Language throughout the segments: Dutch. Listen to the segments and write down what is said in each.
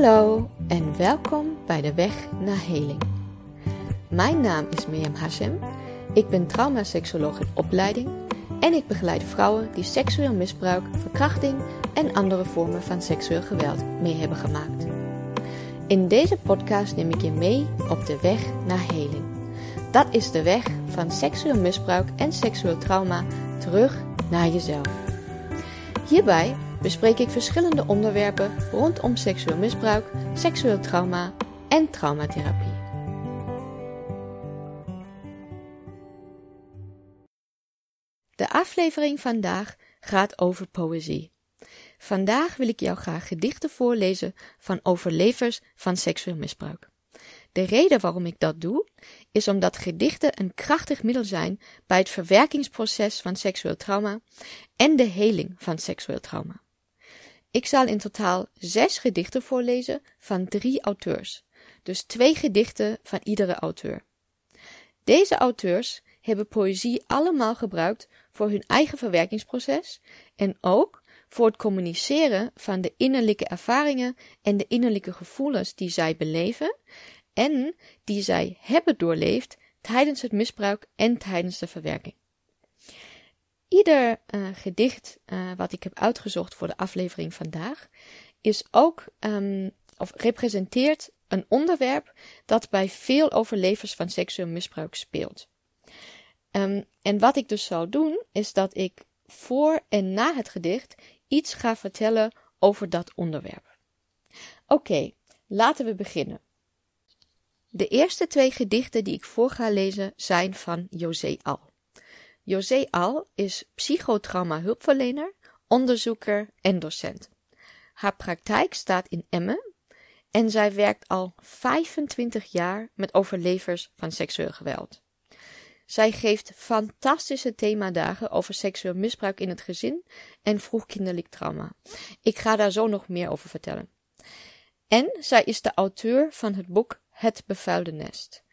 Hallo en welkom bij de Weg naar Heling. Mijn naam is Mirjam Hassem. Ik ben traumaseksoloog in opleiding en ik begeleid vrouwen die seksueel misbruik, verkrachting en andere vormen van seksueel geweld mee hebben gemaakt. In deze podcast neem ik je mee op de weg naar heling. Dat is de weg van seksueel misbruik en seksueel trauma terug naar jezelf. Hierbij bespreek ik verschillende onderwerpen rondom seksueel misbruik, seksueel trauma en traumatherapie. De aflevering vandaag gaat over poëzie. Vandaag wil ik jou graag gedichten voorlezen van overlevers van seksueel misbruik. De reden waarom ik dat doe, is omdat gedichten een krachtig middel zijn bij het verwerkingsproces van seksueel trauma en de heling van seksueel trauma. Ik zal in totaal zes gedichten voorlezen van drie auteurs, dus twee gedichten van iedere auteur. Deze auteurs hebben poëzie allemaal gebruikt voor hun eigen verwerkingsproces en ook voor het communiceren van de innerlijke ervaringen en de innerlijke gevoelens die zij beleven en die zij hebben doorleefd tijdens het misbruik en tijdens de verwerking. Ieder uh, gedicht uh, wat ik heb uitgezocht voor de aflevering vandaag is ook um, of representeert een onderwerp dat bij veel overlevers van seksueel misbruik speelt. Um, en wat ik dus zal doen, is dat ik voor en na het gedicht iets ga vertellen over dat onderwerp. Oké, laten we beginnen. De eerste twee gedichten die ik voor ga lezen zijn van José Al. José Al is psychotrauma-hulpverlener, onderzoeker en docent. Haar praktijk staat in Emmen en zij werkt al 25 jaar met overlevers van seksueel geweld. Zij geeft fantastische themadagen over seksueel misbruik in het gezin en vroegkinderlijk trauma. Ik ga daar zo nog meer over vertellen. En zij is de auteur van het boek Het bevuilde nest.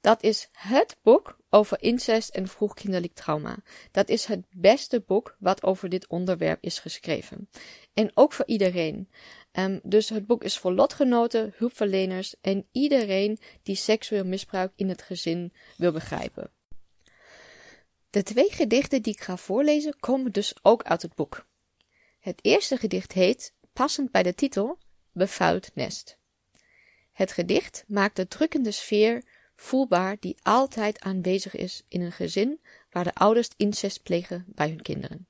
Dat is het boek over incest en vroegkinderlijk trauma. Dat is het beste boek wat over dit onderwerp is geschreven. En ook voor iedereen. Um, dus het boek is voor lotgenoten, hulpverleners en iedereen die seksueel misbruik in het gezin wil begrijpen. De twee gedichten die ik ga voorlezen komen dus ook uit het boek. Het eerste gedicht heet, passend bij de titel, Bevuild Nest. Het gedicht maakt de drukkende sfeer voelbaar die altijd aanwezig is in een gezin waar de ouders incest plegen bij hun kinderen.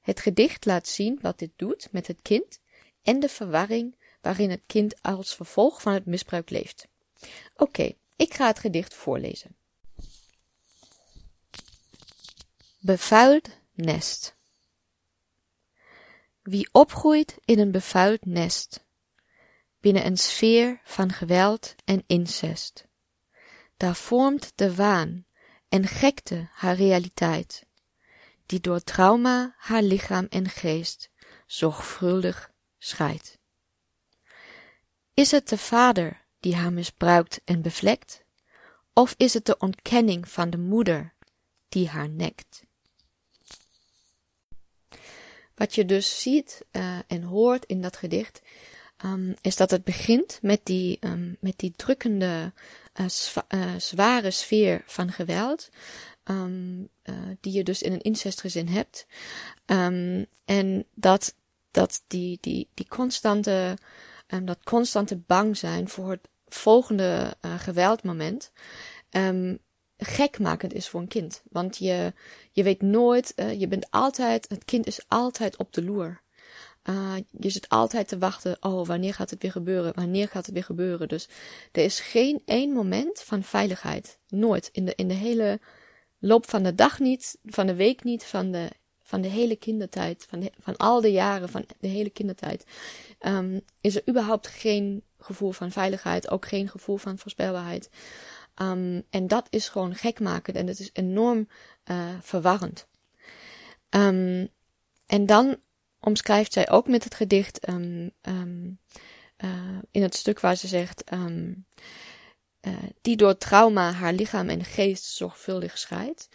Het gedicht laat zien wat dit doet met het kind en de verwarring waarin het kind als vervolg van het misbruik leeft. Oké, ik ga het gedicht voorlezen. Bevuild nest. Wie opgroeit in een bevuild nest, binnen een sfeer van geweld en incest, vormt de waan en gekte haar realiteit, die door trauma haar lichaam en geest zorgvuldig scheidt. Is het de vader die haar misbruikt en bevlekt, of is het de ontkenning van de moeder die haar nekt? Wat je dus ziet uh, en hoort in dat gedicht, um, is dat het begint met die, um, met die drukkende, uh, zware sfeer van geweld. Um, die je dus in een incestgezin hebt. en dat, dat die, die, die constante, dat constante bang zijn voor het volgende geweldmoment gekmakend is voor een kind. Want je, je weet nooit, je bent altijd, het kind is altijd op de loer. Uh, je zit altijd te wachten, oh, wanneer gaat het weer gebeuren? Wanneer gaat het weer gebeuren? Dus er is geen één moment van veiligheid. Nooit. In de, in de hele loop van de dag niet, van de week niet, van de, van de hele kindertijd, van, van al de jaren van de hele kindertijd, um, is er überhaupt geen gevoel van veiligheid, ook geen gevoel van voorspelbaarheid. Um, en dat is gewoon gekmakend en dat is enorm uh, verwarrend. Um, en dan omschrijft zij ook met het gedicht um, uh, in het stuk waar ze zegt uh, die door trauma haar lichaam en geest zorgvuldig scheidt.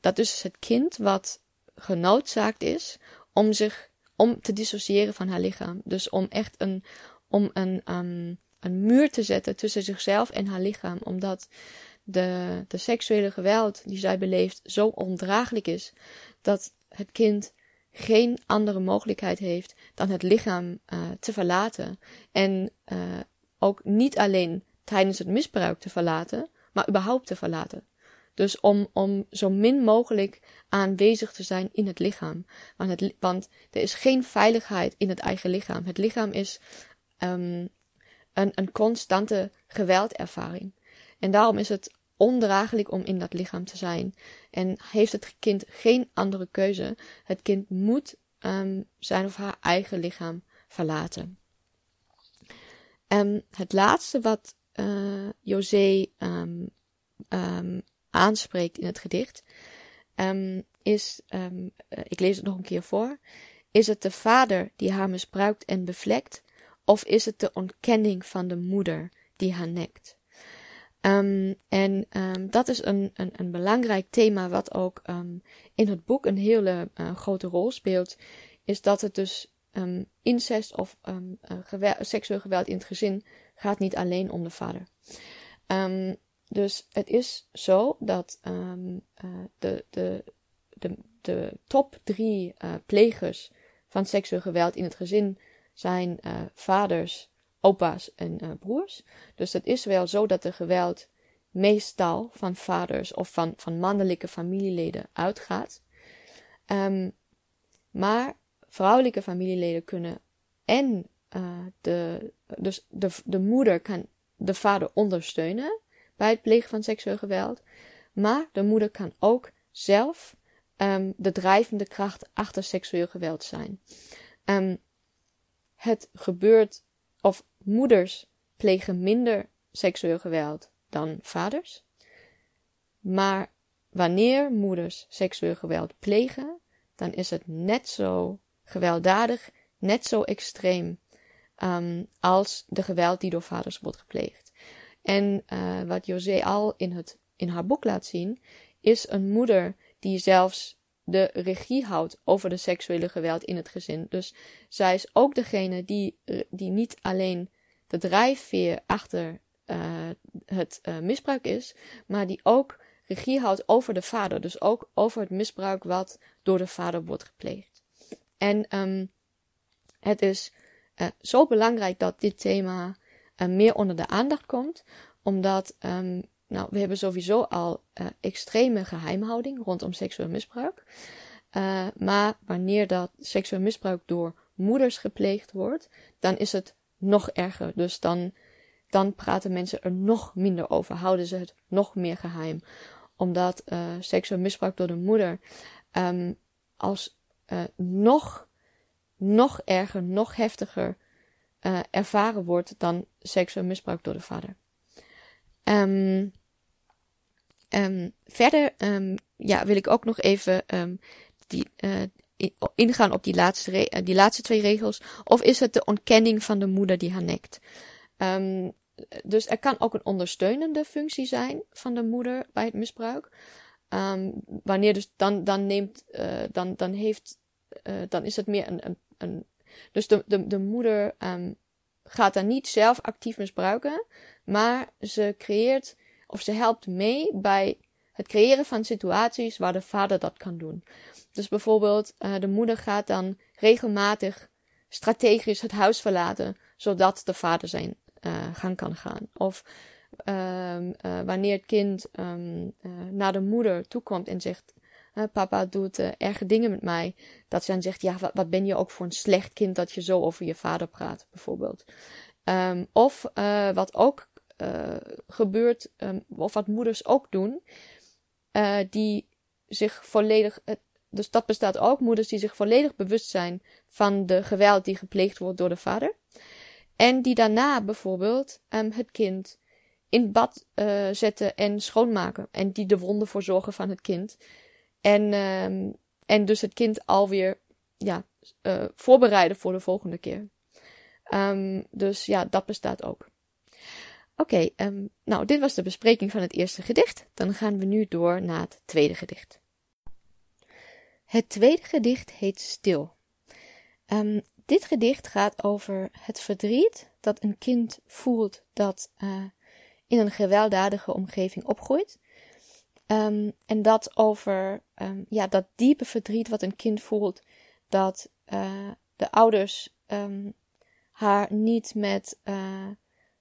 dat is het kind wat genoodzaakt is om zich om te dissociëren van haar lichaam. Dus om echt een om een, een muur te zetten tussen zichzelf en haar lichaam. Omdat de, de seksuele geweld die zij beleeft zo ondraaglijk is dat het kind geen andere mogelijkheid heeft dan het lichaam uh, te verlaten. En uh, ook niet alleen tijdens het misbruik te verlaten, maar überhaupt te verlaten. Dus om, om zo min mogelijk aanwezig te zijn in het lichaam. Want, het, want er is geen veiligheid in het eigen lichaam. Het lichaam is um, een, een constante geweldervaring. En daarom is het ondraaglijk om in dat lichaam te zijn. En heeft het kind geen andere keuze. Het kind moet um, zijn of haar eigen lichaam verlaten. Um, het laatste wat uh, José um, aanspreekt in het gedicht is, uh, ik lees het nog een keer voor, is het de vader die haar misbruikt en bevlekt, of is het de ontkenning van de moeder die haar nekt? Um, en um, dat is een, een, een, belangrijk thema wat ook um, in het boek een hele uh, grote rol speelt. Is dat het dus incest of geweld, seksueel geweld in het gezin gaat niet alleen om de vader. dus het is zo dat uh, de, de, de, de top drie plegers van seksueel geweld in het gezin zijn vaders, opa's en uh, broers. Dus het is wel zo dat de geweld meestal van vaders of van, van mannelijke familieleden uitgaat. Um, maar vrouwelijke familieleden kunnen en uh, de, dus de, de moeder kan de vader ondersteunen bij het plegen van seksueel geweld. Maar de moeder kan ook zelf um, de drijvende kracht achter seksueel geweld zijn. Um, het gebeurt of moeders plegen minder seksueel geweld dan vaders. Maar wanneer moeders seksueel geweld plegen, dan is het net zo gewelddadig, net zo extreem um, als de geweld die door vaders wordt gepleegd. En uh, wat José al in, het, in haar boek laat zien, is een moeder die zelfs de regie houdt over de seksuele geweld in het gezin. Dus zij is ook degene die, eh, die niet alleen de drijfveer achter uh, het uh, misbruik is, maar die ook regie houdt over de vader. Dus ook over het misbruik wat door de vader wordt gepleegd. En um, het is zo belangrijk dat dit thema meer onder de aandacht komt, omdat um, nou, we hebben sowieso al uh, extreme geheimhouding rondom seksueel misbruik. Uh, maar wanneer dat seksueel misbruik door moeders gepleegd wordt, dan is het nog erger. Dus dan, dan praten mensen er nog minder over, houden ze het nog meer geheim. Omdat uh, seksueel misbruik door de moeder um, als nog, nog erger, nog heftiger ervaren wordt dan seksueel misbruik door de vader. Um, um, verder um, ja, wil ik ook nog even um, die, uh, ingaan op die laatste, uh, die laatste twee regels. Of is het de ontkenning van de moeder die haar nekt? dus er kan ook een ondersteunende functie zijn van de moeder bij het misbruik. wanneer dus dan, dan neemt, uh, dan, dan heeft, dan is het meer een, een, een dus de, de, de moeder gaat dan niet zelf actief misbruiken, maar ze creëert of ze helpt mee bij het creëren van situaties waar de vader dat kan doen. Dus bijvoorbeeld, uh, de moeder gaat dan regelmatig strategisch het huis verlaten, zodat de vader zijn uh, gang kan gaan. Of uh, wanneer het kind um, naar de moeder toekomt en zegt: Papa doet erge dingen met mij. Dat ze dan zegt: Ja, wat, ben je ook voor een slecht kind dat je zo over je vader praat, bijvoorbeeld. Um, of wat ook uh, gebeurt, um, of wat moeders ook doen, die zich volledig, dus dat bestaat ook, moeders die zich volledig bewust zijn van de geweld die gepleegd wordt door de vader. En die daarna bijvoorbeeld um, het kind in bad zetten en schoonmaken. En die de wonden voor zorgen van het kind. En, um, en dus het kind alweer ja, voorbereiden voor de volgende keer. Um, dus ja, dat bestaat ook. Oké, ehm, nou, dit was de bespreking van het eerste gedicht. Dan gaan we nu door naar het tweede gedicht. Het tweede gedicht heet Stil. Dit gedicht gaat over het verdriet dat een kind voelt dat uh, in een gewelddadige omgeving opgroeit. En dat over um, ja, dat diepe verdriet wat een kind voelt dat uh, de ouders um, haar niet met, uh,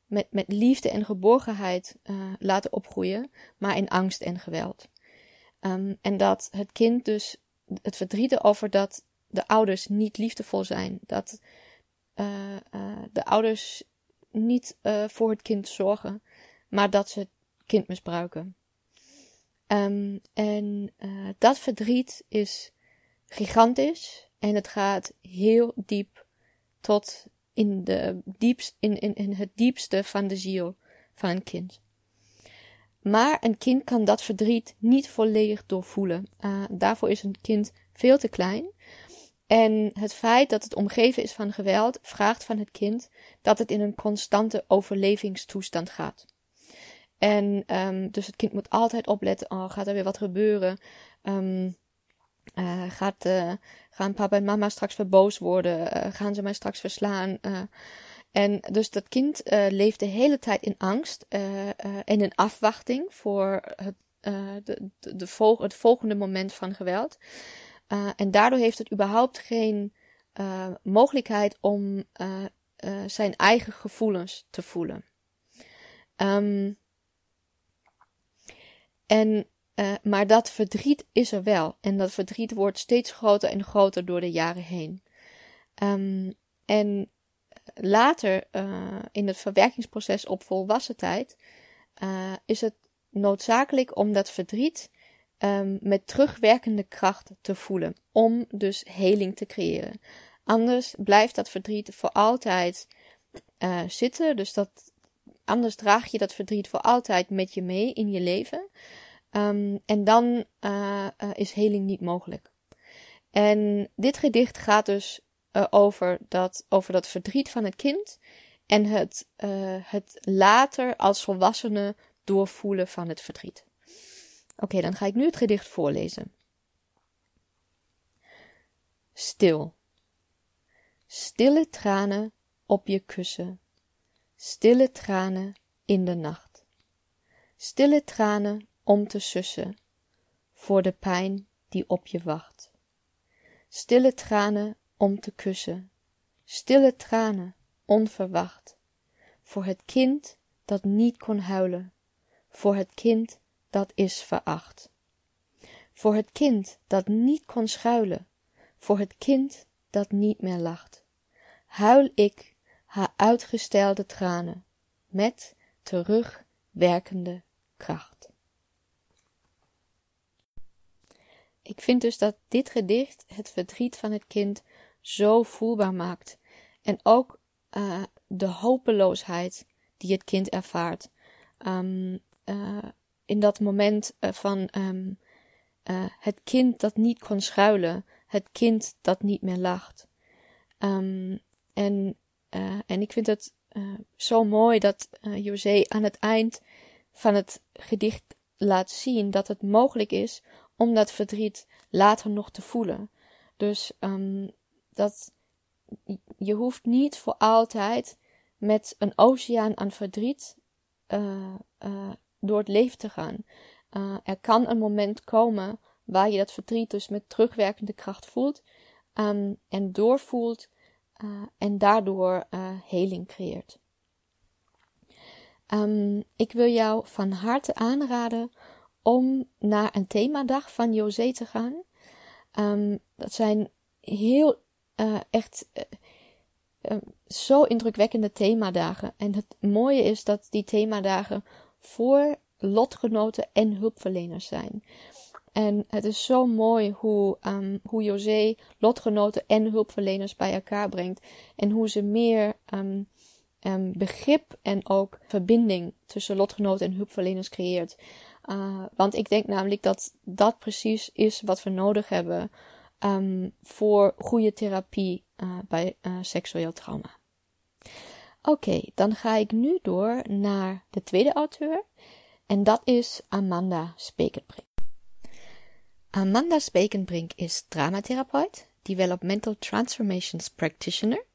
met, met liefde en geborgenheid uh, laten opgroeien, maar in angst en geweld. Um, en dat het kind dus het verdriet over dat de ouders niet liefdevol zijn, dat de ouders niet voor het kind zorgen, maar dat ze het kind misbruiken. Um, en dat verdriet is gigantisch en het gaat heel diep tot in, de diepst, in, in, in het diepste van de ziel van een kind. Maar een kind kan dat verdriet niet volledig doorvoelen. Uh, daarvoor is een kind veel te klein. En het feit dat het omgeven is van geweld vraagt van het kind dat het in een constante overlevingstoestand gaat. En um, dus het kind moet altijd opletten: oh, gaat er weer wat gebeuren? Um, uh, gaat, uh, gaan papa en mama straks weer boos worden? Uh, gaan ze mij straks verslaan? en dus dat kind leeft de hele tijd in angst en in afwachting voor het, de, de, de vol het volgende moment van geweld. en daardoor heeft het überhaupt geen mogelijkheid om zijn eigen gevoelens te voelen. Um, en uh, maar dat verdriet is er wel. En dat verdriet wordt steeds groter en groter door de jaren heen. Um, en later, uh, in het verwerkingsproces op volwassen tijd, uh, is het noodzakelijk om dat verdriet um, met terugwerkende kracht te voelen. Om dus heling te creëren. Anders blijft dat verdriet voor altijd zitten. Dus dat, anders draag je dat verdriet voor altijd met je mee in je leven. Um, en dan uh, uh, is heling niet mogelijk. En dit gedicht gaat dus uh, over, dat, over dat verdriet van het kind en het, het later als volwassene doorvoelen van het verdriet. Oké, dan ga ik nu het gedicht voorlezen. Stil. Stille tranen op je kussen. Stille tranen in de nacht. Stille tranen om te sussen voor de pijn die op je wacht. Stille tranen om te kussen, stille tranen onverwacht, voor het kind dat niet kon huilen, voor het kind dat is veracht. Voor het kind dat niet kon schuilen, voor het kind dat niet meer lacht, huil ik haar uitgestelde tranen met terugwerkende kracht. Ik vind dus dat dit gedicht het verdriet van het kind zo voelbaar maakt. En ook uh, de hopeloosheid die het kind ervaart. Um, uh, in dat moment uh, van um, het kind dat niet kon schuilen, het kind dat niet meer lacht. Um, en, en ik vind het zo mooi dat José aan het eind van het gedicht laat zien dat het mogelijk is om dat verdriet later nog te voelen. Dus um, dat je hoeft niet voor altijd met een oceaan aan verdriet uh, uh, door het leven te gaan. Uh, er kan een moment komen waar je dat verdriet dus met terugwerkende kracht voelt um, en doorvoelt en daardoor heling creëert. Um, ik wil jou van harte aanraden om naar een themadag van José te gaan. Um, dat zijn heel uh, echt uh, uh, zo indrukwekkende themadagen. En het mooie is dat die themadagen voor lotgenoten en hulpverleners zijn. En het is zo mooi hoe, um, hoe José lotgenoten en hulpverleners bij elkaar brengt. En hoe ze meer um, um, begrip en ook verbinding tussen lotgenoten en hulpverleners creëert. Uh, want ik denk namelijk dat dat precies is wat we nodig hebben voor goede therapie uh, bij uh, seksueel trauma. Oké, dan ga ik nu door naar de tweede auteur. En dat is Amanda Spekenbrink. Amanda Spekenbrink is dramatherapeut Developmental Transformations Practitioner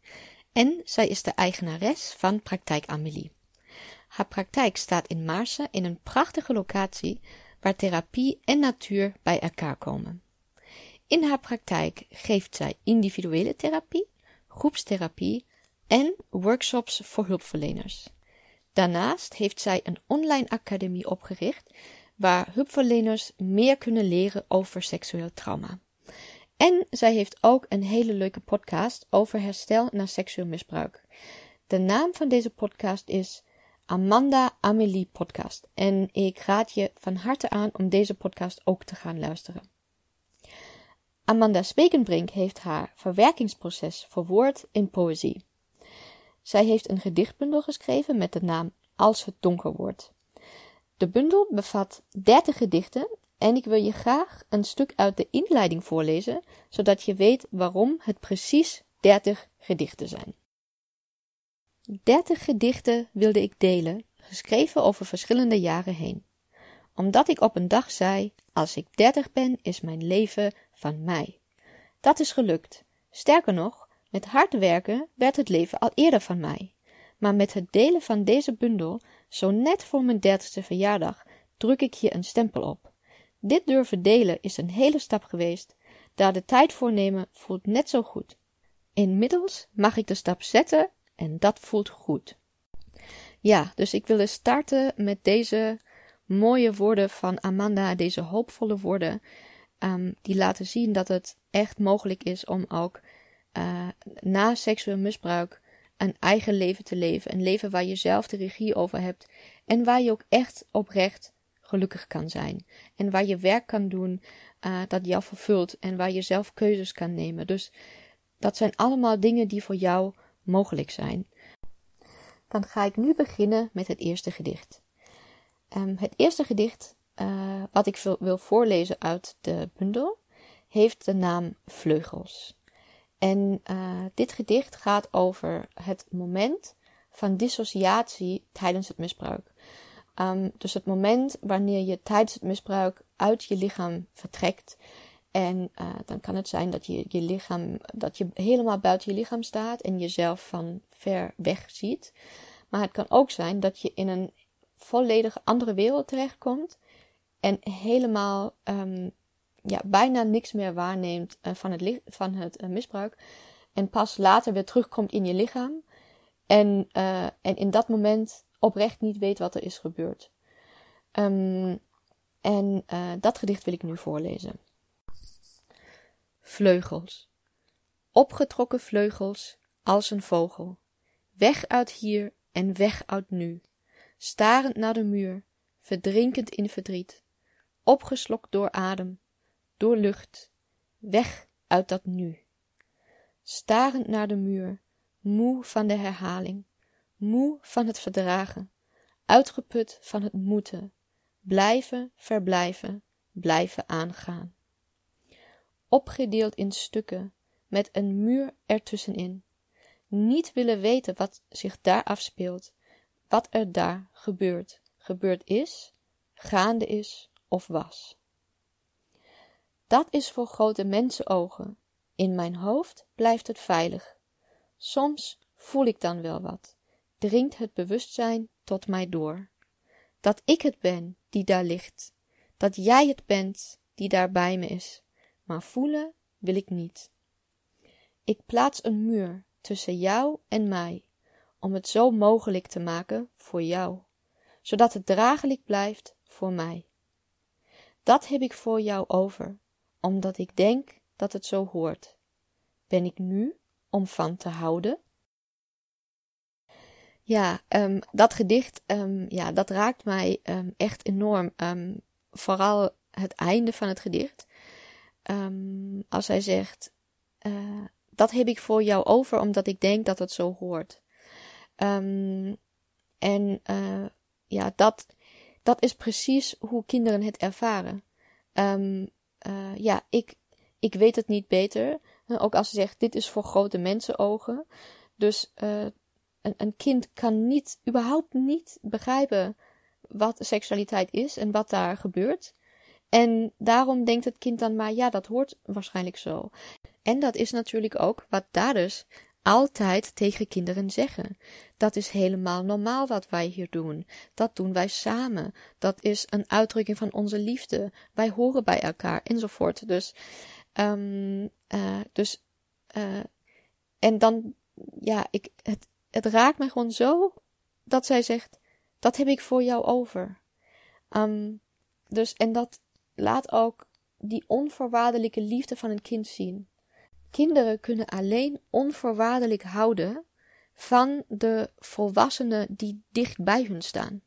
en zij is de eigenares van Praktijk Amelie. Haar praktijk staat in Maarsen in een prachtige locatie waar therapie en natuur bij elkaar komen. In haar praktijk geeft zij individuele therapie, groepstherapie en workshops voor hulpverleners. Daarnaast heeft zij een online academie opgericht waar hulpverleners meer kunnen leren over seksueel trauma. En zij heeft ook een hele leuke podcast over herstel na seksueel misbruik. De naam van deze podcast is Amanda Amelie Podcast. En ik raad je van harte aan om deze podcast ook te gaan luisteren. Amanda Spekenbrink heeft haar verwerkingsproces verwoord in poëzie. Zij heeft een gedichtbundel geschreven met de naam Als het donker wordt. De bundel bevat 30 gedichten en ik wil je graag een stuk uit de inleiding voorlezen, zodat je weet waarom het precies 30 gedichten zijn. 30 gedichten wilde ik delen, geschreven over verschillende jaren heen. Omdat ik op een dag zei: Als ik 30 ben, is mijn leven van mij. Dat is gelukt. Sterker nog, met hard werken werd het leven al eerder van mij. Maar met het delen van deze bundel, zo net voor mijn dertigste verjaardag, druk ik je een stempel op. Dit durven delen is een hele stap geweest. Daar de tijd voor nemen voelt net zo goed. Inmiddels mag ik de stap zetten en dat voelt goed. Ja, dus ik wilde starten met deze mooie woorden van Amanda, deze hoopvolle woorden, um, die laten zien dat het echt mogelijk is om ook uh, na seksueel misbruik een eigen leven te leven. Een leven waar je zelf de regie over hebt en waar je ook echt oprecht gelukkig kan zijn. En waar je werk kan doen uh, dat jou vervult en waar je zelf keuzes kan nemen. Dus dat zijn allemaal dingen die voor jou mogelijk zijn. Dan ga ik nu beginnen met het eerste gedicht. Um, het eerste gedicht uh, wat ik wil voorlezen uit de bundel heeft de naam Vleugels. En uh, dit gedicht gaat over het moment van dissociatie tijdens het misbruik. Um, dus het moment wanneer je tijdens het misbruik uit je lichaam vertrekt. En uh, dan kan het zijn dat je je lichaam, dat je helemaal buiten je lichaam staat en jezelf van ver weg ziet. Maar het kan ook zijn dat je in een volledig andere wereld terechtkomt en helemaal um, ja, bijna niks meer waarneemt uh, van het, van het uh, misbruik. En pas later weer terugkomt in je lichaam. En, uh, en in dat moment oprecht niet weet wat er is gebeurd. Um, en dat gedicht wil ik nu voorlezen. Vleugels. Opgetrokken vleugels als een vogel. Weg uit hier en weg uit nu. Starend naar de muur, verdrinkend in verdriet. Opgeslokt door adem, door lucht, weg uit dat nu. Starend naar de muur, moe van de herhaling, moe van het verdragen, uitgeput van het moeten, blijven, verblijven, blijven aangaan. Opgedeeld in stukken, met een muur ertussenin, niet willen weten wat zich daar afspeelt, wat er daar gebeurt, gebeurd is, gaande is of was. Dat is voor grote mensenogen. In mijn hoofd blijft het veilig. Soms voel ik dan wel wat, dringt het bewustzijn tot mij door. Dat ik het ben die daar ligt, dat jij het bent die daar bij me is, maar voelen wil ik niet. Ik plaats een muur tussen jou en mij, om het zo mogelijk te maken voor jou, zodat het draaglijk blijft voor mij. Dat heb ik voor jou over, omdat ik denk dat het zo hoort. Ben ik nu om van te houden? Ja, um, dat gedicht, um, ja, dat raakt mij um, echt enorm. vooral het einde van het gedicht. als hij zegt, uh, dat heb ik voor jou over, omdat ik denk dat het zo hoort. en uh, ja, dat, dat is precies hoe kinderen het ervaren. Uh, ja, ik, ik weet het niet beter. Ook als ze zegt, dit is voor grote mensenogen. Dus uh, een, een kind kan niet, überhaupt niet begrijpen wat seksualiteit is en wat daar gebeurt. En daarom denkt het kind dan maar, ja, dat hoort waarschijnlijk zo. En dat is natuurlijk ook wat daders altijd tegen kinderen zeggen. Dat is helemaal normaal wat wij hier doen. Dat doen wij samen. Dat is een uitdrukking van onze liefde. Wij horen bij elkaar enzovoort. Dus, um, uh, dus, uh, en dan, ja, ik, het, het raakt me gewoon zo dat zij zegt: Dat heb ik voor jou over. Um, dus, en dat laat ook die onvoorwaardelijke liefde van een kind zien. Kinderen kunnen alleen onvoorwaardelijk houden van de volwassenen die dicht bij hun staan.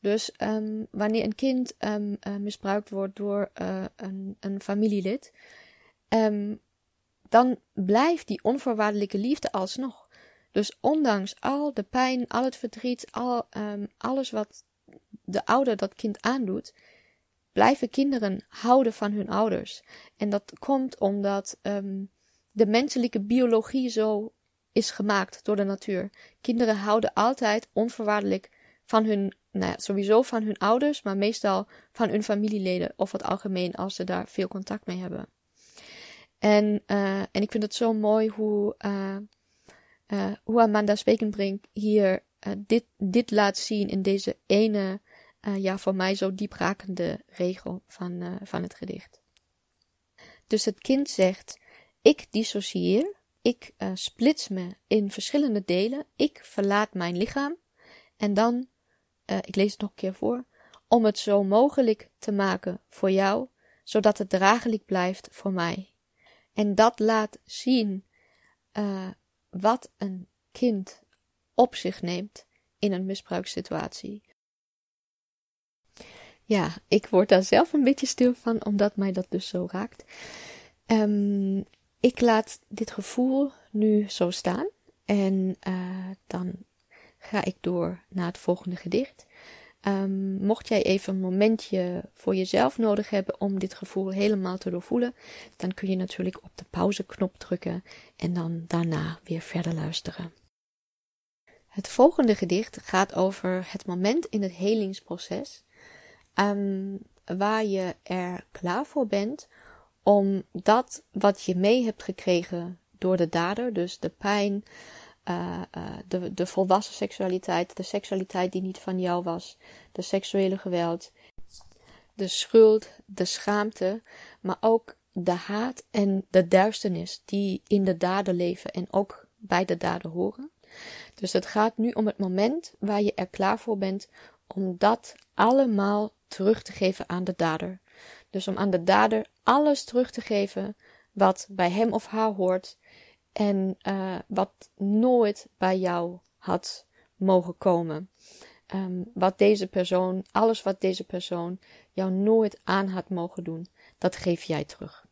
Dus um, wanneer een kind um, uh, misbruikt wordt door uh, een, een, familielid, um, dan blijft die onvoorwaardelijke liefde alsnog. Dus ondanks al de pijn, al het verdriet, al, alles wat de ouder dat kind aandoet, blijven kinderen houden van hun ouders. En dat komt omdat de menselijke biologie zo is gemaakt door de natuur. Kinderen houden altijd onvoorwaardelijk van hun, nou ja, sowieso van hun ouders, maar meestal van hun familieleden of het algemeen als ze daar veel contact mee hebben. En, uh, en ik vind het zo mooi hoe, uh, uh, hoe Amanda Spekenbrink hier dit, dit laat zien in deze ene, ja, voor mij zo dieprakende regel van, van het gedicht. Dus het kind zegt: ik dissocieer, ik uh, splits me in verschillende delen, ik verlaat mijn lichaam en dan, uh, ik lees het nog een keer voor, om het zo mogelijk te maken voor jou, zodat het draaglijk blijft voor mij. En dat laat zien uh, wat een kind op zich neemt in een misbruikssituatie. Ja, ik word daar zelf een beetje stil van, omdat mij dat dus zo raakt. Um, ik laat dit gevoel nu zo staan en uh, dan ga ik door naar het volgende gedicht. Um, mocht jij even een momentje voor jezelf nodig hebben om dit gevoel helemaal te doorvoelen, dan kun je natuurlijk op de pauzeknop drukken en dan daarna weer verder luisteren. Het volgende gedicht gaat over het moment in het helingsproces um, waar je er klaar voor bent om dat wat je mee hebt gekregen door de dader, dus de pijn, uh, uh, de, de volwassen seksualiteit, de seksualiteit die niet van jou was, de seksuele geweld, de schuld, de schaamte, maar ook de haat en de duisternis die in de dader leven en ook bij de dader horen. Dus het gaat nu om het moment waar je er klaar voor bent om dat allemaal terug te geven aan de dader. Dus om aan de dader alles terug te geven wat bij hem of haar hoort en uh, wat nooit bij jou had mogen komen. Um, wat deze persoon, alles wat deze persoon jou nooit aan had mogen doen, dat geef jij terug.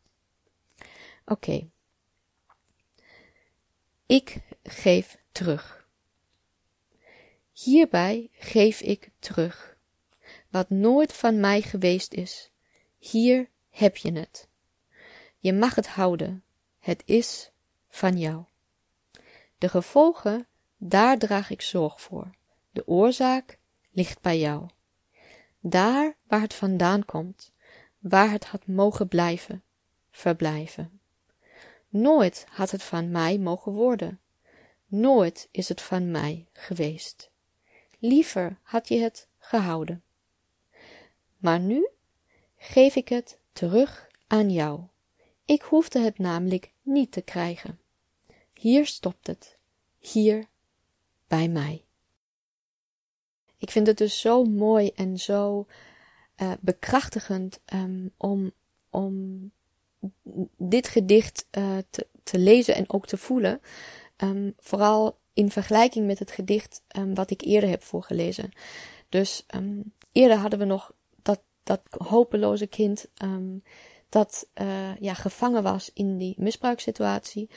Oké. Ik geef terug. Hierbij geef ik terug wat nooit van mij geweest is. Hier heb je het. Je mag het houden. Het is van jou. De gevolgen, daar draag ik zorg voor. De oorzaak ligt bij jou. Daar waar het vandaan komt, waar het had mogen blijven, verblijven. Nooit had het van mij mogen worden. Nooit is het van mij geweest. Liever had je het gehouden. Maar nu geef ik het terug aan jou. Ik hoefde het namelijk niet te krijgen. Hier stopt het. Hier bij mij. Ik vind het dus zo mooi en zo uh, bekrachtigend um, om, om dit gedicht uh, te, te, lezen en ook te voelen. Um, vooral in vergelijking met het gedicht wat ik eerder heb voorgelezen. Dus eerder hadden we nog dat hopeloze kind um, dat uh, ja, gevangen was in die misbruikssituatie.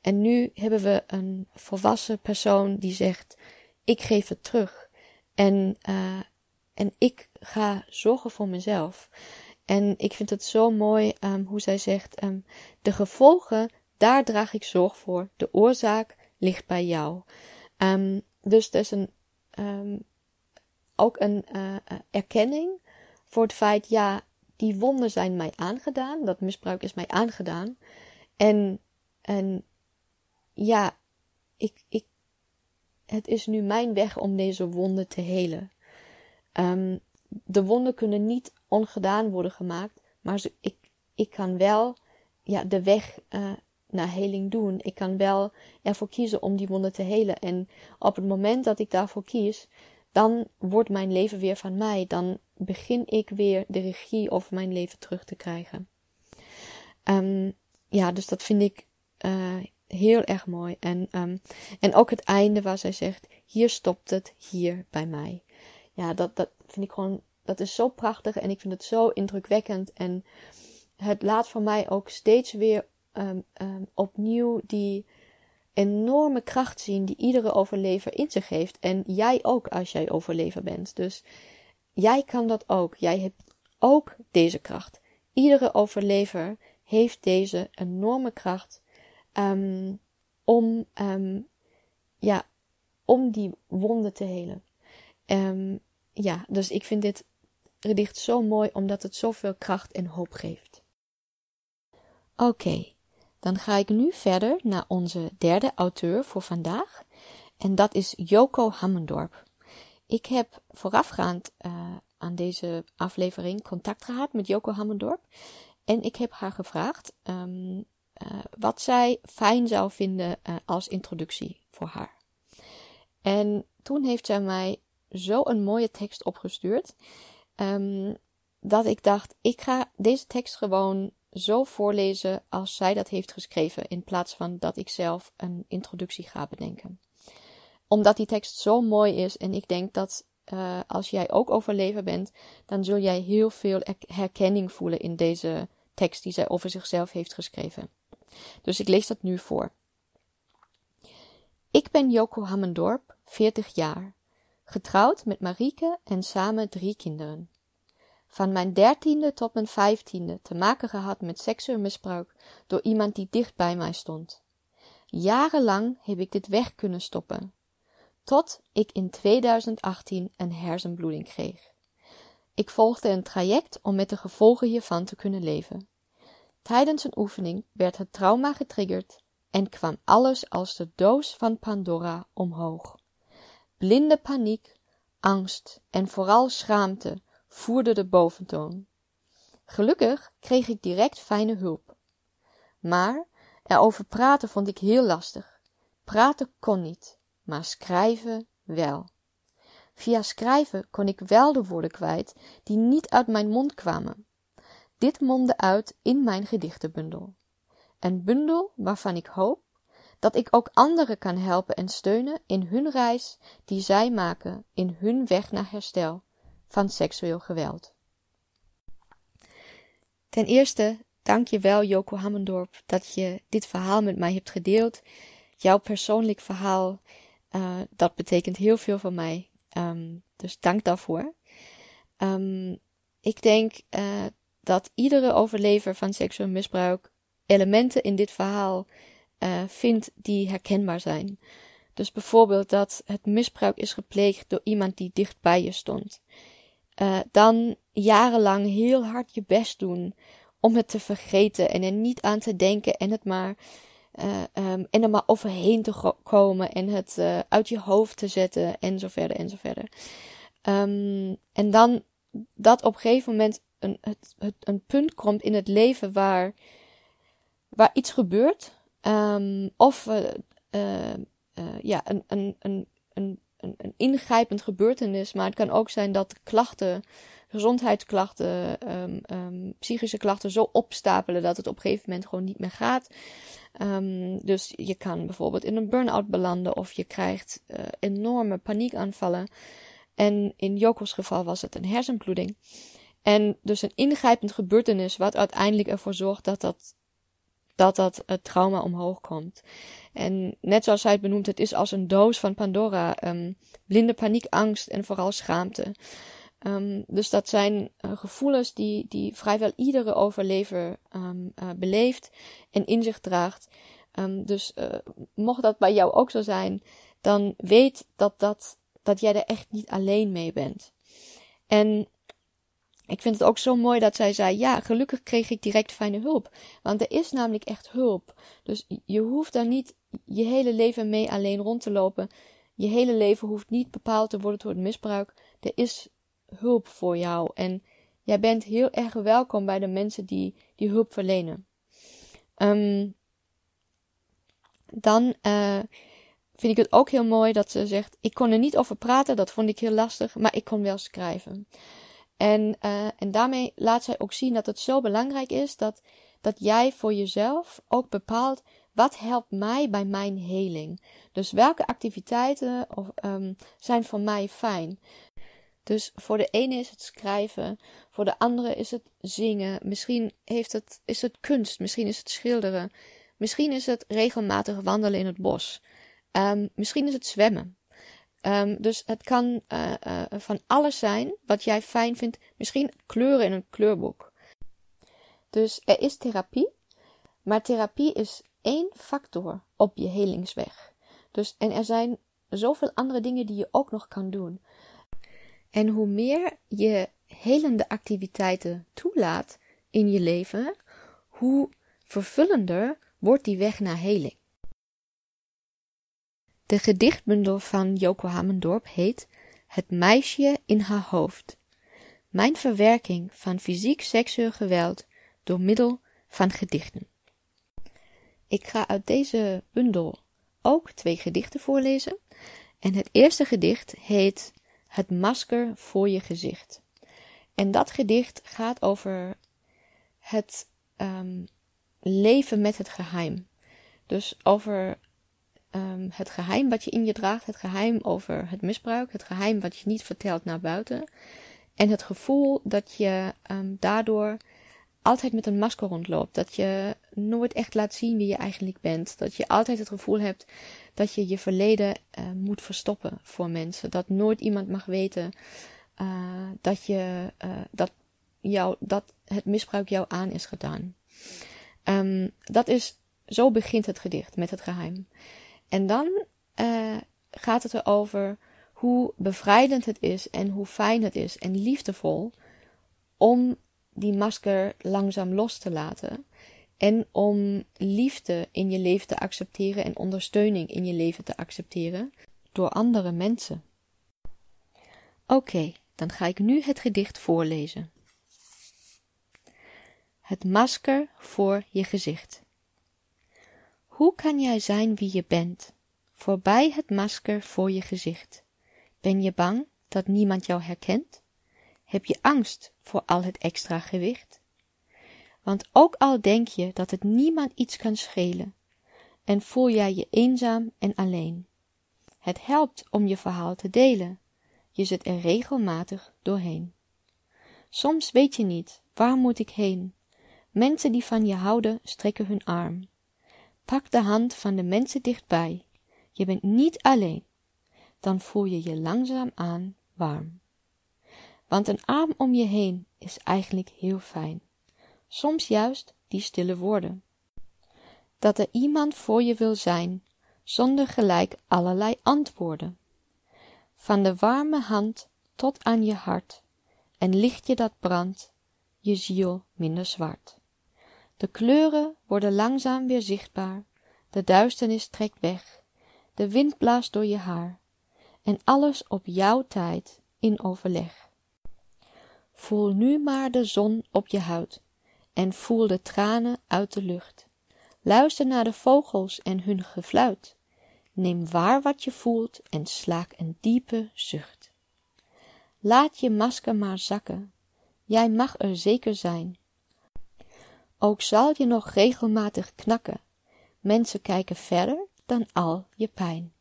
En nu hebben we een volwassen persoon die zegt: Ik geef het terug. En, uh, en ik ga zorgen voor mezelf. En ik vind het zo mooi um, hoe zij zegt: um, De gevolgen, daar draag ik zorg voor. De oorzaak ligt bij jou. Um, dus er is een, ook een uh, erkenning voor het feit, ja, die wonden zijn mij aangedaan, dat misbruik is mij aangedaan. En, en ja, ik, ik, het is nu mijn weg om deze wonden te helen. Um, de wonden kunnen niet ongedaan worden gemaakt, maar ik, ik kan wel ja, de weg uh, naar heling doen. Ik kan wel ervoor kiezen om die wonden te helen. En op het moment dat ik daarvoor kies, dan wordt mijn leven weer van mij. Dan begin ik weer de regie over mijn leven terug te krijgen. Um, ja, dus dat vind ik uh, heel erg mooi. En, um, en ook het einde waar zij zegt: Hier stopt het, hier bij mij. Ja, dat, dat vind ik gewoon, dat is zo prachtig en ik vind het zo indrukwekkend. En het laat voor mij ook steeds weer um, opnieuw die enorme kracht zien die iedere overlever in zich heeft. En jij ook als jij overlever bent. Dus jij kan dat ook. Jij hebt ook deze kracht. Iedere overlever heeft deze enorme kracht um, om, um, ja, om die wonden te helen. Um, ja, dus ik vind dit gedicht zo mooi omdat het zoveel kracht en hoop geeft. Oké, dan ga ik nu verder naar onze derde auteur voor vandaag. En dat is Joko Hammendorp. Ik heb voorafgaand uh, aan deze aflevering contact gehad met Joko Hammendorp. En ik heb haar gevraagd um, uh, wat zij fijn zou vinden uh, als introductie voor haar. En toen heeft zij mij zo een mooie tekst opgestuurd. Um, dat ik dacht, ik ga deze tekst gewoon zo voorlezen als zij dat heeft geschreven, in plaats van dat ik zelf een introductie ga bedenken. Omdat die tekst zo mooi is en ik denk dat uh, als jij ook overlever bent, dan zul jij heel veel herkenning voelen in deze tekst die zij over zichzelf heeft geschreven. Dus ik lees dat nu voor. Ik ben Joko Hammendorp, 40 jaar, getrouwd met Marieke en samen drie kinderen van mijn dertiende tot mijn vijftiende te maken gehad met seksueel misbruik door iemand die dicht bij mij stond. Jarenlang heb ik dit weg kunnen stoppen, tot ik in 2018 een hersenbloeding kreeg. Ik volgde een traject om met de gevolgen hiervan te kunnen leven. Tijdens een oefening werd het trauma getriggerd en kwam alles als de doos van Pandora omhoog. Blinde paniek, angst en vooral schaamte voerde de boventoon. Gelukkig kreeg ik direct fijne hulp. Maar erover praten vond ik heel lastig. Praten kon niet, maar schrijven wel. Via schrijven kon ik wel de woorden kwijt die niet uit mijn mond kwamen. Dit mondde uit in mijn gedichtenbundel. Een bundel waarvan ik hoop dat ik ook anderen kan helpen en steunen in hun reis die zij maken in hun weg naar herstel van seksueel geweld. Ten eerste, dank je wel, Joko Hammendorp, dat je dit verhaal met mij hebt gedeeld. Jouw persoonlijk verhaal, uh, dat betekent heel veel voor mij. Um, dus dank daarvoor. Um, ik denk uh, dat iedere overlever van seksueel misbruik elementen in dit verhaal uh, vindt die herkenbaar zijn. Dus bijvoorbeeld dat het misbruik is gepleegd door iemand die dicht bij je stond. Uh, dan jarenlang heel hard je best doen om het te vergeten en er niet aan te denken en het maar, uh, um, en er maar overheen te komen en het uh, uit je hoofd te zetten en zo verder en zo verder. Um, en dan dat op een gegeven moment een, het, een punt komt in het leven waar, waar iets gebeurt. Um, of ja, een, een, een, een een, ingrijpend gebeurtenis, maar het kan ook zijn dat klachten, gezondheidsklachten, um, um, psychische klachten zo opstapelen dat het op een gegeven moment gewoon niet meer gaat. Um, dus je kan bijvoorbeeld in een burn-out belanden of je krijgt uh, enorme paniekaanvallen. En in Joko's geval was het een hersenbloeding. En dus een ingrijpend gebeurtenis wat uiteindelijk ervoor zorgt dat dat, dat, dat het trauma omhoog komt. En net zoals hij het benoemt, het is als een doos van Pandora. Um, blinde paniek, angst en vooral schaamte. Um, dus dat zijn uh, gevoelens die, die vrijwel iedere overlever um, uh, beleeft en in zich draagt. dus uh, mocht dat bij jou ook zo zijn, dan weet dat, dat, dat jij er echt niet alleen mee bent. En ik vind het ook zo mooi dat zij zei: Ja, gelukkig kreeg ik direct fijne hulp. Want er is namelijk echt hulp. Dus je hoeft daar niet je hele leven mee alleen rond te lopen. Je hele leven hoeft niet bepaald te worden door het misbruik. Er is hulp voor jou. En jij bent heel erg welkom bij de mensen die die hulp verlenen. Um, dan uh, vind ik het ook heel mooi dat ze zegt: Ik kon er niet over praten, dat vond ik heel lastig, maar ik kon wel schrijven. En, uh, en daarmee laat zij ook zien dat het zo belangrijk is dat, dat jij voor jezelf ook bepaalt wat helpt mij bij mijn heling. Dus welke activiteiten of, um, zijn voor mij fijn. Dus voor de ene is het schrijven, voor de andere is het zingen, misschien heeft het, is het kunst, misschien is het schilderen, misschien is het regelmatig wandelen in het bos, um, misschien is het zwemmen. Um, dus het kan uh, uh, van alles zijn wat jij fijn vindt, misschien kleuren in een kleurboek. Dus er is therapie, maar therapie is één factor op je helingsweg. Dus, en er zijn zoveel andere dingen die je ook nog kan doen. En hoe meer je helende activiteiten toelaat in je leven, hoe vervullender wordt die weg naar heling. De gedichtbundel van Joko Hamendorp heet Het meisje in haar hoofd. Mijn verwerking van fysiek seksueel geweld door middel van gedichten. Ik ga uit deze bundel ook twee gedichten voorlezen. En het eerste gedicht heet Het masker voor je gezicht. En dat gedicht gaat over het um, leven met het geheim. Dus over um, het geheim wat je in je draagt, het geheim over het misbruik, het geheim wat je niet vertelt naar buiten. En het gevoel dat je um, daardoor altijd met een masker rondloopt. Dat je nooit echt laat zien wie je eigenlijk bent. Dat je altijd het gevoel hebt dat je je verleden uh, moet verstoppen voor mensen. Dat nooit iemand mag weten uh, dat, je, uh, dat, jou, dat het misbruik jou aan is gedaan. Um, dat is, zo begint het gedicht met het geheim. En dan gaat het erover hoe bevrijdend het is en hoe fijn het is en liefdevol om die masker langzaam los te laten. En om liefde in je leven te accepteren en ondersteuning in je leven te accepteren door andere mensen. Oké, dan ga ik nu het gedicht voorlezen. Het masker voor je gezicht. Hoe kan jij zijn wie je bent, voorbij het masker voor je gezicht? Ben je bang dat niemand jou herkent? Heb je angst voor al het extra gewicht? Want ook al denk je dat het niemand iets kan schelen, en voel jij je eenzaam en alleen. Het helpt om je verhaal te delen. Je zit er regelmatig doorheen. Soms weet je niet, waar moet ik heen? Mensen die van je houden, strekken hun arm. Pak de hand van de mensen dichtbij. Je bent niet alleen. Dan voel je je langzaam aan warm. Want een arm om je heen is eigenlijk heel fijn. Soms juist die stille woorden. Dat er iemand voor je wil zijn, zonder gelijk allerlei antwoorden. Van de warme hand tot aan je hart, en lichtje dat brandt, je ziel minder zwart. De kleuren worden langzaam weer zichtbaar, de duisternis trekt weg, de wind blaast door je haar, en alles op jouw tijd in overleg. Voel nu maar de zon op je huid en voel de tranen uit de lucht. Luister naar de vogels en hun gefluit. Neem waar wat je voelt en slaak een diepe zucht. Laat je masker maar zakken, jij mag er zeker zijn. Ook zal je nog regelmatig knakken, mensen kijken verder dan al je pijn.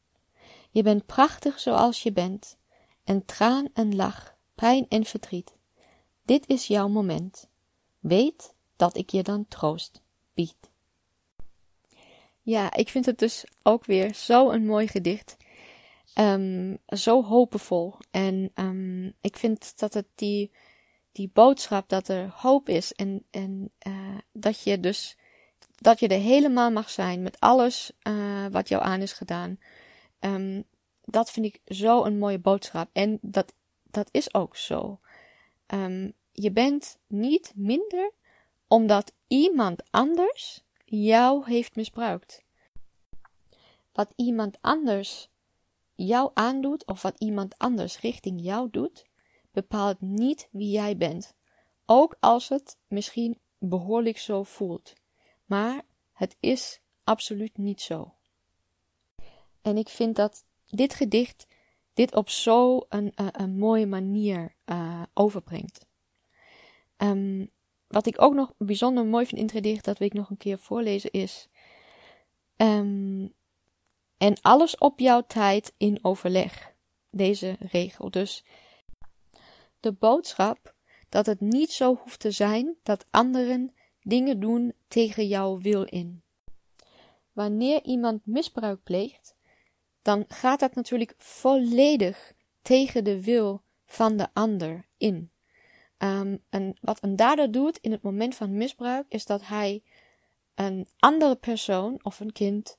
Je bent prachtig zoals je bent, en traan en lach, pijn en verdriet dit is jouw moment. Weet dat ik je dan troost bied. Ja, ik vind het dus ook weer zo een mooi gedicht. Um, zo hoopvol. En um, ik vind dat het die, die boodschap dat er hoop is en, en uh, dat je dus dat je er helemaal mag zijn met alles uh, wat jou aan is gedaan. Um, dat vind ik zo een mooie boodschap. En dat, dat is ook zo. Je bent niet minder omdat iemand anders jou heeft misbruikt. Wat iemand anders jou aandoet of wat iemand anders richting jou doet, bepaalt niet wie jij bent. Ook als het misschien behoorlijk zo voelt. Maar het is absoluut niet zo. En ik vind dat dit gedicht dit op zo'n een, een, mooie manier uh, overbrengt. Um, wat ik ook nog bijzonder mooi vind in het gedicht, dat wil ik nog een keer voorlezen, is. Um, en alles op jouw tijd in overleg. Deze regel. Dus de boodschap dat het niet zo hoeft te zijn dat anderen dingen doen tegen jouw wil in. Wanneer iemand misbruik pleegt, dan gaat dat natuurlijk volledig tegen de wil van de ander in. Um, en wat een dader doet in het moment van misbruik, is dat hij een andere persoon of een kind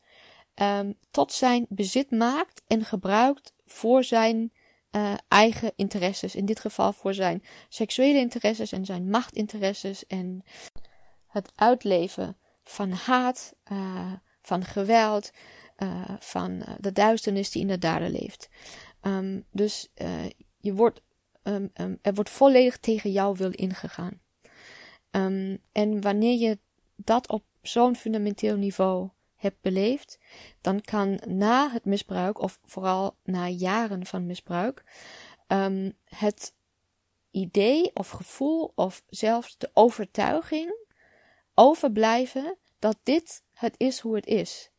um, tot zijn bezit maakt en gebruikt voor zijn uh, eigen interesses. In dit geval voor zijn seksuele interesses en zijn machtinteresses en het uitleven van haat, uh, van geweld, uh, van de duisternis die in de dader leeft. Um, dus je wordt, um, um, er wordt volledig tegen jouw wil ingegaan. en wanneer je dat op zo'n fundamenteel niveau hebt beleefd, dan kan na het misbruik, of vooral na jaren van misbruik, het idee of gevoel of zelfs de overtuiging overblijven dat dit het is hoe het is.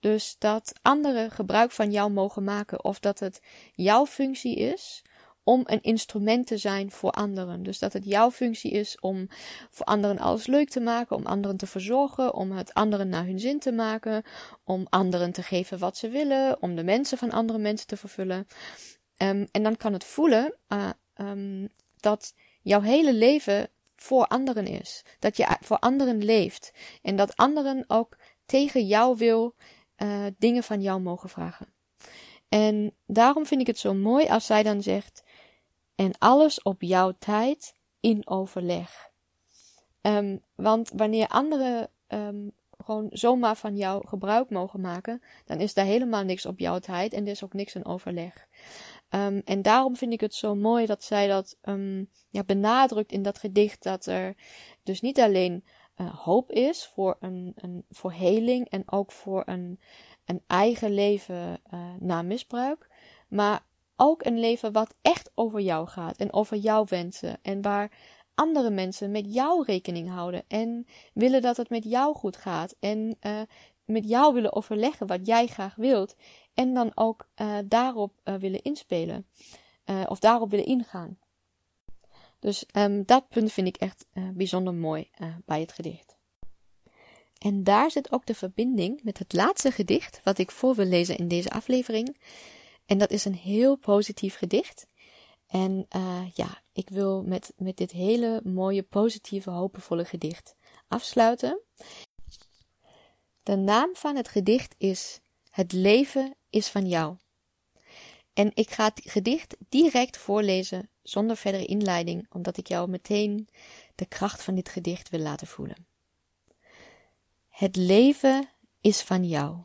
Dus dat anderen gebruik van jou mogen maken of dat het jouw functie is om een instrument te zijn voor anderen. Dus dat het jouw functie is om voor anderen alles leuk te maken, om anderen te verzorgen, om het anderen naar hun zin te maken, om anderen te geven wat ze willen, om de mensen van andere mensen te vervullen. Um, en dan kan het voelen uh, um, dat jouw hele leven voor anderen is. Dat je voor anderen leeft. En dat anderen ook tegen jou wil uh, dingen van jou mogen vragen. En daarom vind ik het zo mooi als zij dan zegt: en alles op jouw tijd in overleg. Um, want wanneer anderen um, gewoon zomaar van jou gebruik mogen maken, dan is daar helemaal niks op jouw tijd en er is ook niks in overleg. Um, en daarom vind ik het zo mooi dat zij dat ja, benadrukt in dat gedicht, dat er dus niet alleen uh, hoop is voor, een, een, voor heling en ook voor een, een eigen leven uh, na misbruik, maar ook een leven wat echt over jou gaat en over jouw wensen en waar andere mensen met jou rekening houden en willen dat het met jou goed gaat en uh, met jou willen overleggen wat jij graag wilt en dan ook uh, daarop uh, willen inspelen of daarop willen ingaan. Dus um, dat punt vind ik echt bijzonder mooi bij het gedicht. En daar zit ook de verbinding met het laatste gedicht wat ik voor wil lezen in deze aflevering. En dat is een heel positief gedicht. En uh, ja, ik wil met, met dit hele mooie, positieve, hoopvolle gedicht afsluiten. De naam van het gedicht is Het leven is van jou. En ik ga het gedicht direct voorlezen zonder verdere inleiding, omdat ik jou meteen de kracht van dit gedicht wil laten voelen. Het leven is van jou.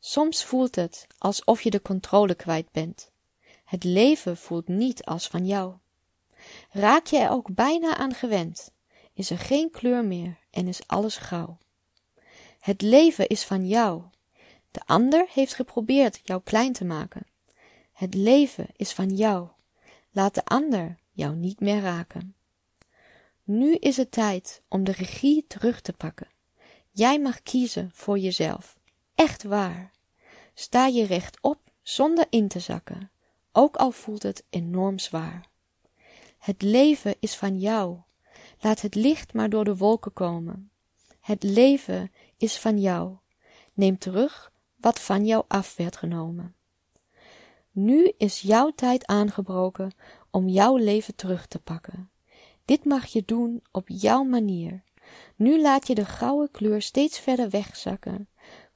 Soms voelt het alsof je de controle kwijt bent. Het leven voelt niet als van jou. Raak je er ook bijna aan gewend, is er geen kleur meer en is alles grauw. Het leven is van jou. De ander heeft geprobeerd jou klein te maken. Het leven is van jou. Laat de ander jou niet meer raken. Nu is het tijd om de regie terug te pakken. Jij mag kiezen voor jezelf echt waar. Sta je rechtop zonder in te zakken, ook al voelt het enorm zwaar. Het leven is van jou. Laat het licht maar door de wolken komen. Het leven is van jou. Neem terug wat van jou af werd genomen. Nu is jouw tijd aangebroken om jouw leven terug te pakken. Dit mag je doen op jouw manier. Nu laat je de gouden kleur steeds verder wegzakken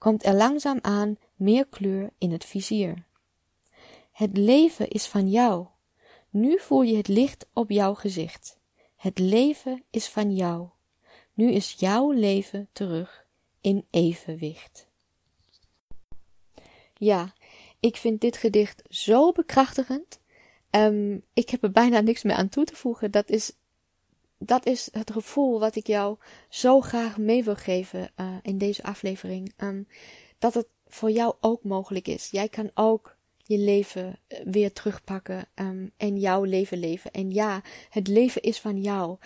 komt er langzaam aan meer kleur in het vizier. Het leven is van jou. Nu voel je het licht op jouw gezicht. Het leven is van jou. Nu is jouw leven terug in evenwicht. Ja, ik vind dit gedicht zo bekrachtigend. Um, ik heb er bijna niks meer aan toe te voegen. Dat is, dat is het gevoel wat ik jou zo graag mee wil geven uh, in deze aflevering. Um, dat het voor jou ook mogelijk is. Jij kan ook je leven eh, weer terugpakken um, en jouw leven leven. En ja, het leven is van jou.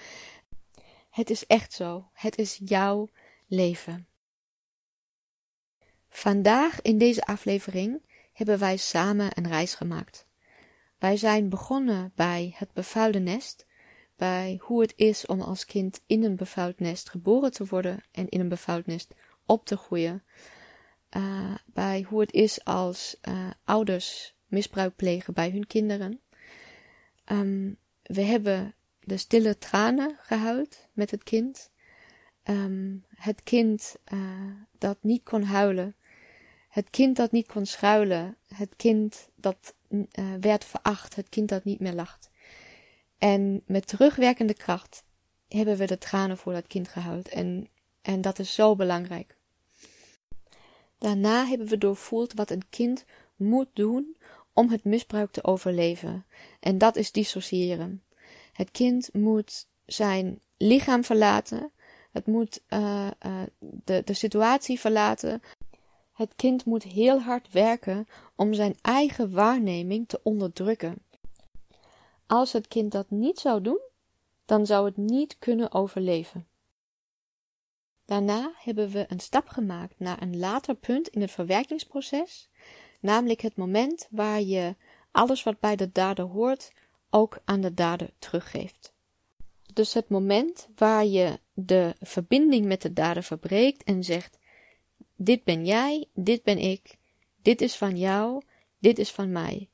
Het is echt zo. Het is jouw leven. Vandaag in deze aflevering hebben wij samen een reis gemaakt. Wij zijn begonnen bij het bevuilde nest, bij hoe het is om als kind in een bevuild nest geboren te worden en in een bevuild nest op te groeien, uh, bij hoe het is als uh, ouders misbruik plegen bij hun kinderen. Um, we hebben de stille tranen gehuild met het kind. Um, het kind uh, dat niet kon huilen. Het kind dat niet kon schuilen. Het kind dat werd veracht. Het kind dat niet meer lacht. En met terugwerkende kracht hebben we de tranen voor dat kind gehuild. En, en dat is zo belangrijk. Daarna hebben we doorvoeld wat een kind moet doen om het misbruik te overleven. En dat is dissociëren. Het kind moet zijn lichaam verlaten. Het moet uh, uh, de, de situatie verlaten. Het kind moet heel hard werken om zijn eigen waarneming te onderdrukken. Als het kind dat niet zou doen, dan zou het niet kunnen overleven. Daarna hebben we een stap gemaakt naar een later punt in het verwerkingsproces, namelijk het moment waar je alles wat bij de dader hoort ook aan de dader teruggeeft. Dus het moment waar je de verbinding met de dader verbreekt en zegt: Dit ben jij, dit ben ik, dit is van jou, dit is van mij.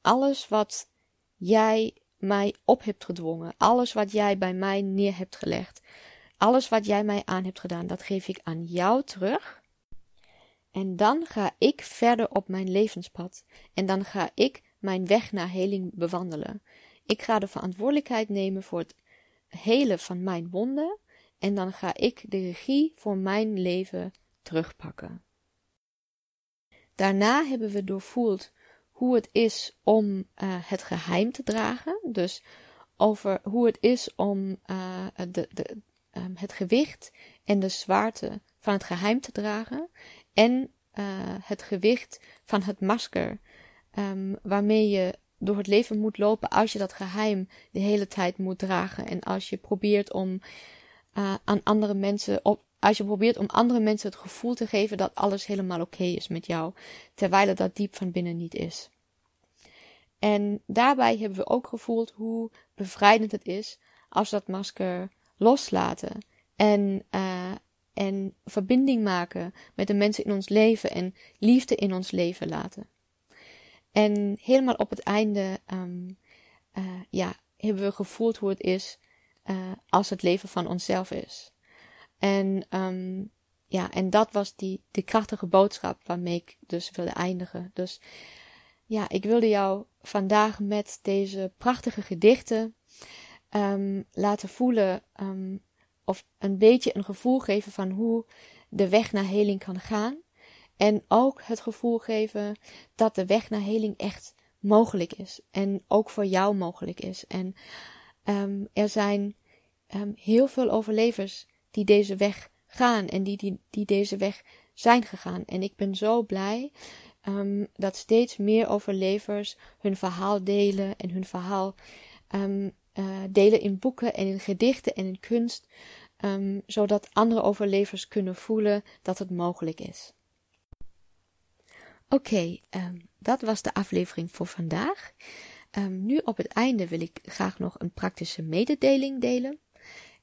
Alles wat jij mij op hebt gedwongen, alles wat jij bij mij neer hebt gelegd, alles wat jij mij aan hebt gedaan, dat geef ik aan jou terug. En dan ga ik verder op mijn levenspad. En dan ga ik mijn weg naar heling bewandelen. Ik ga de verantwoordelijkheid nemen voor het helen van mijn wonden. En dan ga ik de regie voor mijn leven terugpakken. Daarna hebben we doorvoeld hoe het is om uh, het geheim te dragen. Dus over hoe het is om uh, de, de, um, het gewicht en de zwaarte van het geheim te dragen. En uh, het gewicht van het masker um, waarmee je door het leven moet lopen als je dat geheim de hele tijd moet dragen. En als je probeert om aan andere mensen op, als je probeert om andere mensen het gevoel te geven dat alles helemaal oké is met jou, terwijl het dat diep van binnen niet is. En daarbij hebben we ook gevoeld hoe bevrijdend het is als dat masker loslaten en, uh, en verbinding maken met de mensen in ons leven en liefde in ons leven laten. En helemaal op het einde, um, uh, ja, hebben we gevoeld hoe het is uh, als het leven van onszelf is. En, um, ja, en dat was die, die krachtige boodschap waarmee ik dus wilde eindigen. Dus ja, ik wilde jou vandaag met deze prachtige gedichten um, laten voelen um, of een beetje een gevoel geven van hoe de weg naar heling kan gaan. En ook het gevoel geven dat de weg naar heling echt mogelijk is. En ook voor jou mogelijk is. En er zijn heel veel overlevers die deze weg gaan en die, die, die deze weg zijn gegaan. En ik ben zo blij um, dat steeds meer overlevers hun verhaal delen en hun verhaal um, uh, delen in boeken en in gedichten en in kunst, um, zodat andere overlevers kunnen voelen dat het mogelijk is. Oké, dat was de aflevering voor vandaag. Nu op het einde wil ik graag nog een praktische mededeling delen.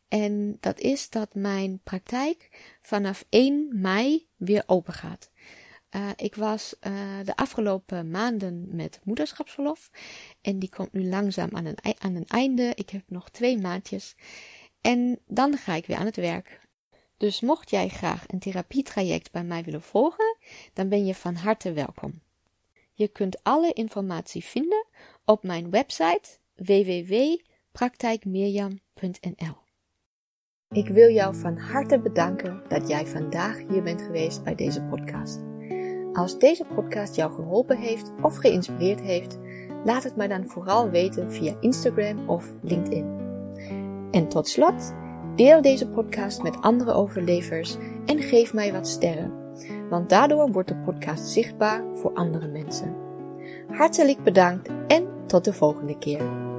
En dat is dat mijn praktijk vanaf 1 mei weer open gaat. Uh, ik was uh, de afgelopen maanden met moederschapsverlof. En die komt nu langzaam aan een, aan een einde. Ik heb nog twee maandjes. En dan ga ik weer aan het werk. Dus mocht jij graag een therapietraject bij mij willen volgen, dan ben je van harte welkom. Je kunt alle informatie vinden op mijn website www praktijkmirjam.nl. Ik wil jou van harte bedanken dat jij vandaag hier bent geweest bij deze podcast. Als deze podcast jou geholpen heeft of geïnspireerd heeft, laat het mij dan vooral weten via Instagram of LinkedIn. En tot slot, deel deze podcast met andere overlevers en geef mij wat sterren, want daardoor wordt de podcast zichtbaar voor andere mensen. Hartelijk bedankt en tot de volgende keer.